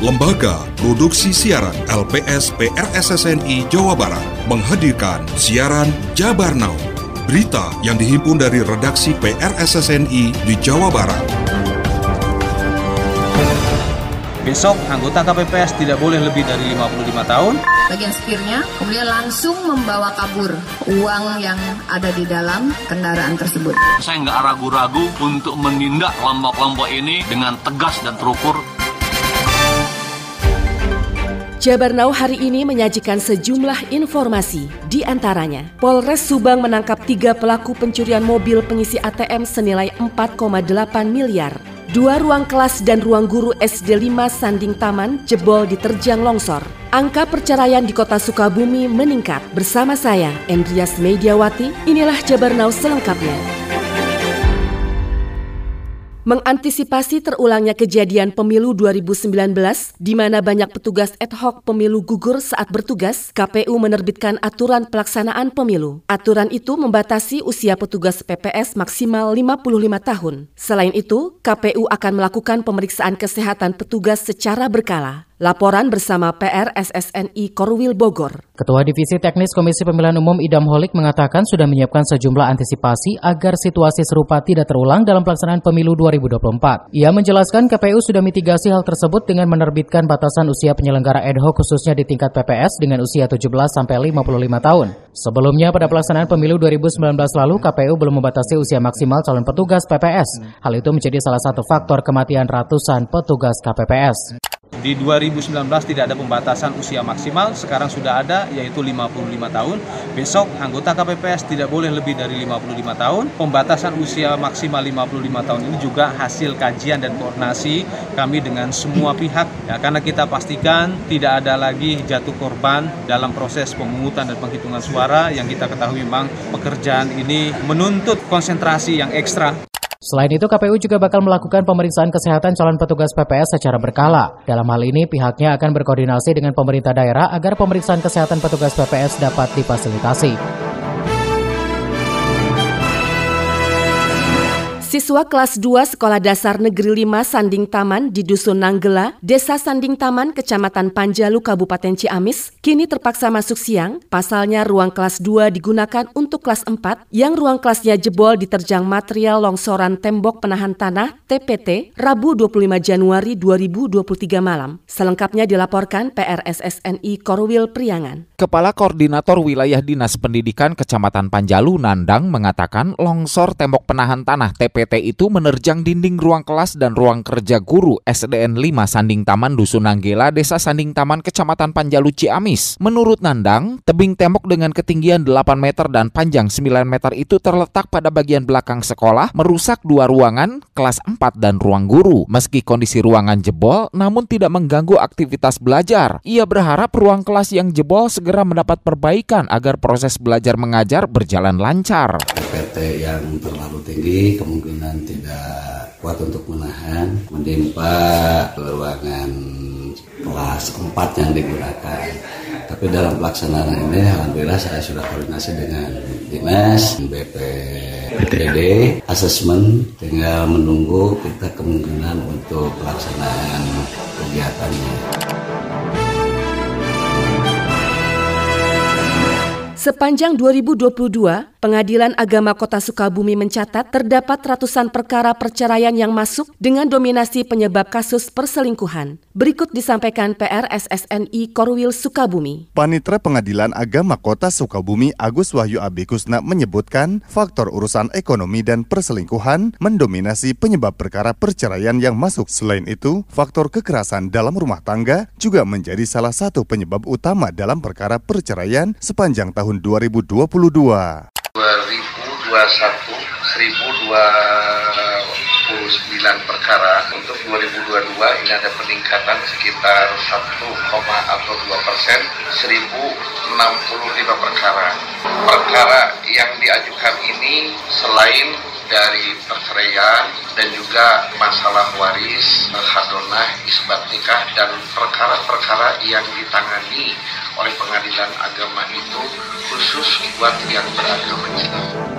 Lembaga Produksi Siaran LPS PRSSNI Jawa Barat menghadirkan siaran Jabar Now. Berita yang dihimpun dari redaksi PRSSNI di Jawa Barat. Besok anggota KPPS tidak boleh lebih dari 55 tahun. Bagian setirnya kemudian langsung membawa kabur uang yang ada di dalam kendaraan tersebut. Saya nggak ragu-ragu untuk menindak kelompok-kelompok ini dengan tegas dan terukur. Jabar Now hari ini menyajikan sejumlah informasi. Di antaranya, Polres Subang menangkap tiga pelaku pencurian mobil pengisi ATM senilai 4,8 miliar. Dua ruang kelas dan ruang guru SD 5 Sanding Taman jebol diterjang longsor. Angka perceraian di kota Sukabumi meningkat. Bersama saya, Endrias Mediawati, inilah Jabar Now selengkapnya. Mengantisipasi terulangnya kejadian pemilu 2019 di mana banyak petugas ad hoc pemilu gugur saat bertugas, KPU menerbitkan aturan pelaksanaan pemilu. Aturan itu membatasi usia petugas PPS maksimal 55 tahun. Selain itu, KPU akan melakukan pemeriksaan kesehatan petugas secara berkala. Laporan bersama PR SSNI Korwil Bogor. Ketua Divisi Teknis Komisi Pemilihan Umum Idam Holik mengatakan sudah menyiapkan sejumlah antisipasi agar situasi serupa tidak terulang dalam pelaksanaan pemilu 2024. Ia menjelaskan KPU sudah mitigasi hal tersebut dengan menerbitkan batasan usia penyelenggara ad hoc khususnya di tingkat PPS dengan usia 17 sampai 55 tahun. Sebelumnya pada pelaksanaan pemilu 2019 lalu KPU belum membatasi usia maksimal calon petugas PPS. Hal itu menjadi salah satu faktor kematian ratusan petugas KPPS. Di 2019 tidak ada pembatasan usia maksimal, sekarang sudah ada yaitu 55 tahun. Besok anggota KPPS tidak boleh lebih dari 55 tahun. Pembatasan usia maksimal 55 tahun ini juga hasil kajian dan koordinasi kami dengan semua pihak ya, karena kita pastikan tidak ada lagi jatuh korban dalam proses pemungutan dan penghitungan suara yang kita ketahui memang pekerjaan ini menuntut konsentrasi yang ekstra. Selain itu, KPU juga bakal melakukan pemeriksaan kesehatan calon petugas PPS secara berkala. Dalam hal ini, pihaknya akan berkoordinasi dengan pemerintah daerah agar pemeriksaan kesehatan petugas PPS dapat difasilitasi. Siswa kelas 2 Sekolah Dasar Negeri 5 Sanding Taman di Dusun Nanggela, Desa Sanding Taman, Kecamatan Panjalu, Kabupaten Ciamis, kini terpaksa masuk siang. Pasalnya ruang kelas 2 digunakan untuk kelas 4 yang ruang kelasnya jebol diterjang material longsoran tembok penahan tanah TPT Rabu 25 Januari 2023 malam. Selengkapnya dilaporkan PRSSNI Korwil Priangan. Kepala Koordinator Wilayah Dinas Pendidikan Kecamatan Panjalu Nandang mengatakan longsor tembok penahan tanah TPT PT itu menerjang dinding ruang kelas dan ruang kerja guru SDN 5 Sanding Taman Dusun Nanggela, Desa Sanding Taman, Kecamatan Panjalu Ciamis. Menurut Nandang, tebing tembok dengan ketinggian 8 meter dan panjang 9 meter itu terletak pada bagian belakang sekolah, merusak dua ruangan, kelas 4 dan ruang guru. Meski kondisi ruangan jebol, namun tidak mengganggu aktivitas belajar. Ia berharap ruang kelas yang jebol segera mendapat perbaikan agar proses belajar mengajar berjalan lancar. PT yang terlalu tinggi kemungkinan tidak kuat untuk menahan menimpa ruangan kelas 4 yang digunakan. Tapi dalam pelaksanaan ini alhamdulillah saya sudah koordinasi dengan dinas BPPD asesmen tinggal menunggu kita kemungkinan untuk pelaksanaan kegiatannya Sepanjang 2022, Pengadilan Agama Kota Sukabumi mencatat terdapat ratusan perkara perceraian yang masuk dengan dominasi penyebab kasus perselingkuhan. Berikut disampaikan PR SSNI Korwil Sukabumi. Panitra Pengadilan Agama Kota Sukabumi Agus Wahyu Abikusna menyebutkan faktor urusan ekonomi dan perselingkuhan mendominasi penyebab perkara perceraian yang masuk. Selain itu, faktor kekerasan dalam rumah tangga juga menjadi salah satu penyebab utama dalam perkara perceraian sepanjang tahun tahun 2022. 2021 1029 perkara untuk 2022 ini ada peningkatan sekitar 1, atau 2 persen 1065 perkara perkara yang diajukan ini selain dari perceraian dan juga masalah waris, hadonah, isbat nikah dan perkara-perkara yang ditangani oleh pengadilan agama itu khusus buat yang beragama Islam.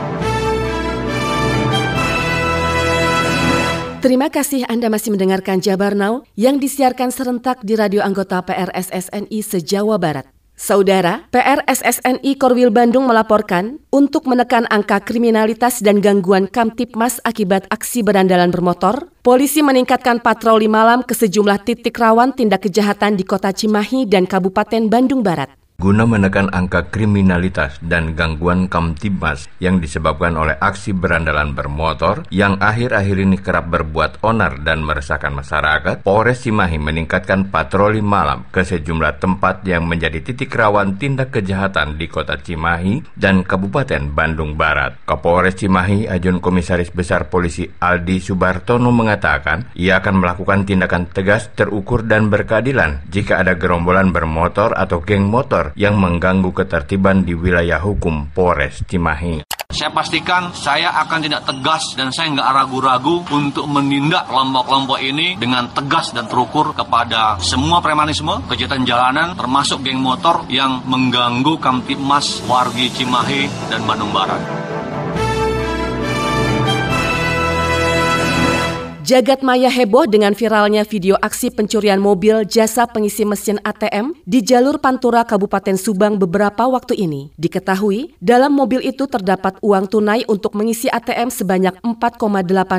Terima kasih Anda masih mendengarkan Jabar Now yang disiarkan serentak di radio anggota PRSSNI se-Jawa Barat. Saudara, PRSSNI Korwil Bandung melaporkan untuk menekan angka kriminalitas dan gangguan Kamtipmas akibat aksi berandalan bermotor, polisi meningkatkan patroli malam ke sejumlah titik rawan tindak kejahatan di kota Cimahi dan Kabupaten Bandung Barat guna menekan angka kriminalitas dan gangguan kamtibmas yang disebabkan oleh aksi berandalan bermotor yang akhir-akhir ini kerap berbuat onar dan meresahkan masyarakat, Polres Cimahi meningkatkan patroli malam ke sejumlah tempat yang menjadi titik rawan tindak kejahatan di kota Cimahi dan Kabupaten Bandung Barat. Kapolres Cimahi, Ajun Komisaris Besar Polisi Aldi Subartono mengatakan, ia akan melakukan tindakan tegas, terukur, dan berkeadilan jika ada gerombolan bermotor atau geng motor yang mengganggu ketertiban di wilayah hukum Polres Cimahi. Saya pastikan saya akan tidak tegas dan saya nggak ragu-ragu untuk menindak kelompok-kelompok ini dengan tegas dan terukur kepada semua premanisme, kejahatan jalanan, termasuk geng motor yang mengganggu Kamtipmas, Wargi Cimahi, dan Bandung Barat. Jagat maya heboh dengan viralnya video aksi pencurian mobil jasa pengisi mesin ATM di jalur Pantura Kabupaten Subang beberapa waktu ini. Diketahui, dalam mobil itu terdapat uang tunai untuk mengisi ATM sebanyak 4,8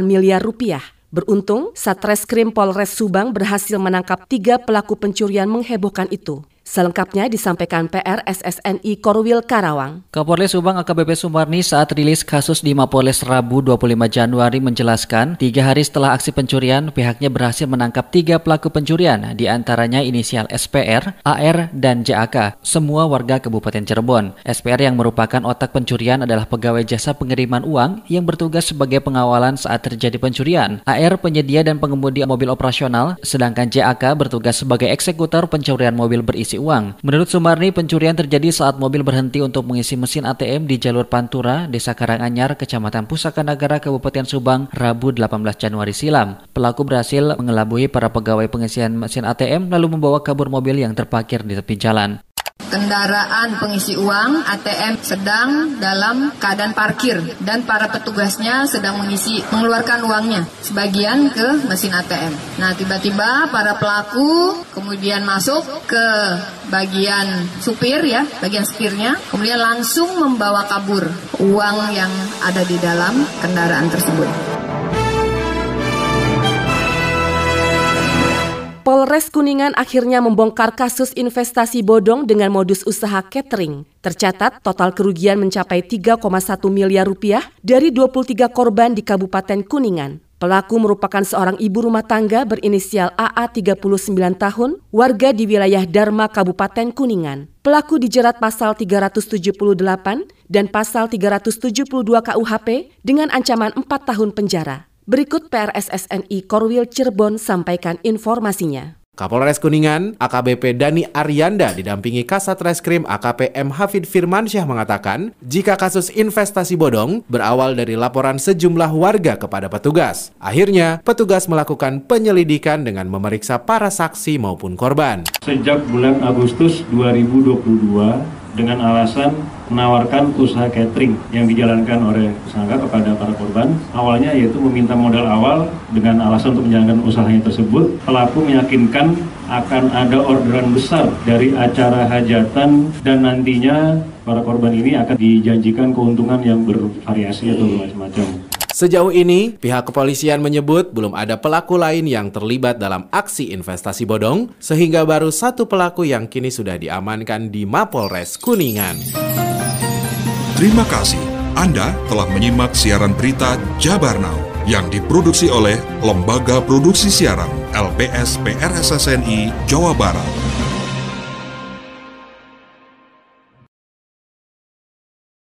miliar rupiah. Beruntung, Satreskrim Polres Subang berhasil menangkap tiga pelaku pencurian menghebohkan itu. Selengkapnya disampaikan PR SSNI Korwil Karawang. Kapolres Subang AKBP Sumarni saat rilis kasus di Mapolres Rabu 25 Januari menjelaskan, tiga hari setelah aksi pencurian, pihaknya berhasil menangkap tiga pelaku pencurian, di antaranya inisial SPR, AR, dan JAK, semua warga Kabupaten Cirebon. SPR yang merupakan otak pencurian adalah pegawai jasa pengiriman uang yang bertugas sebagai pengawalan saat terjadi pencurian. AR penyedia dan pengemudi mobil operasional, sedangkan JAK bertugas sebagai eksekutor pencurian mobil berisi uang. Menurut Sumarni, pencurian terjadi saat mobil berhenti untuk mengisi mesin ATM di jalur Pantura, Desa Karanganyar, Kecamatan Pusaka Nagara, Kabupaten Subang, Rabu 18 Januari silam. Pelaku berhasil mengelabui para pegawai pengisian mesin ATM lalu membawa kabur mobil yang terparkir di tepi jalan kendaraan pengisi uang ATM sedang dalam keadaan parkir dan para petugasnya sedang mengisi mengeluarkan uangnya sebagian ke mesin ATM. Nah, tiba-tiba para pelaku kemudian masuk ke bagian supir ya, bagian supirnya, kemudian langsung membawa kabur uang yang ada di dalam kendaraan tersebut. Polres Kuningan akhirnya membongkar kasus investasi bodong dengan modus usaha catering. Tercatat total kerugian mencapai 3,1 miliar rupiah dari 23 korban di Kabupaten Kuningan. Pelaku merupakan seorang ibu rumah tangga berinisial AA 39 tahun, warga di wilayah Dharma Kabupaten Kuningan. Pelaku dijerat pasal 378 dan pasal 372 KUHP dengan ancaman 4 tahun penjara. Berikut PRSSNI Korwil Cirebon sampaikan informasinya. Kapolres Kuningan, AKBP Dani Aryanda didampingi Kasat Reskrim AKP M. Hafid Firmansyah mengatakan, jika kasus investasi bodong berawal dari laporan sejumlah warga kepada petugas. Akhirnya, petugas melakukan penyelidikan dengan memeriksa para saksi maupun korban. Sejak bulan Agustus 2022, dengan alasan menawarkan usaha catering yang dijalankan oleh tersangka kepada para korban. Awalnya yaitu meminta modal awal dengan alasan untuk menjalankan usahanya tersebut. Pelaku meyakinkan akan ada orderan besar dari acara hajatan dan nantinya para korban ini akan dijanjikan keuntungan yang bervariasi atau macam-macam. Sejauh ini, pihak kepolisian menyebut belum ada pelaku lain yang terlibat dalam aksi investasi bodong, sehingga baru satu pelaku yang kini sudah diamankan di Mapolres Kuningan. Terima kasih. Anda telah menyimak siaran berita Jabar Now yang diproduksi oleh Lembaga Produksi Siaran LPS PRSSNI Jawa Barat.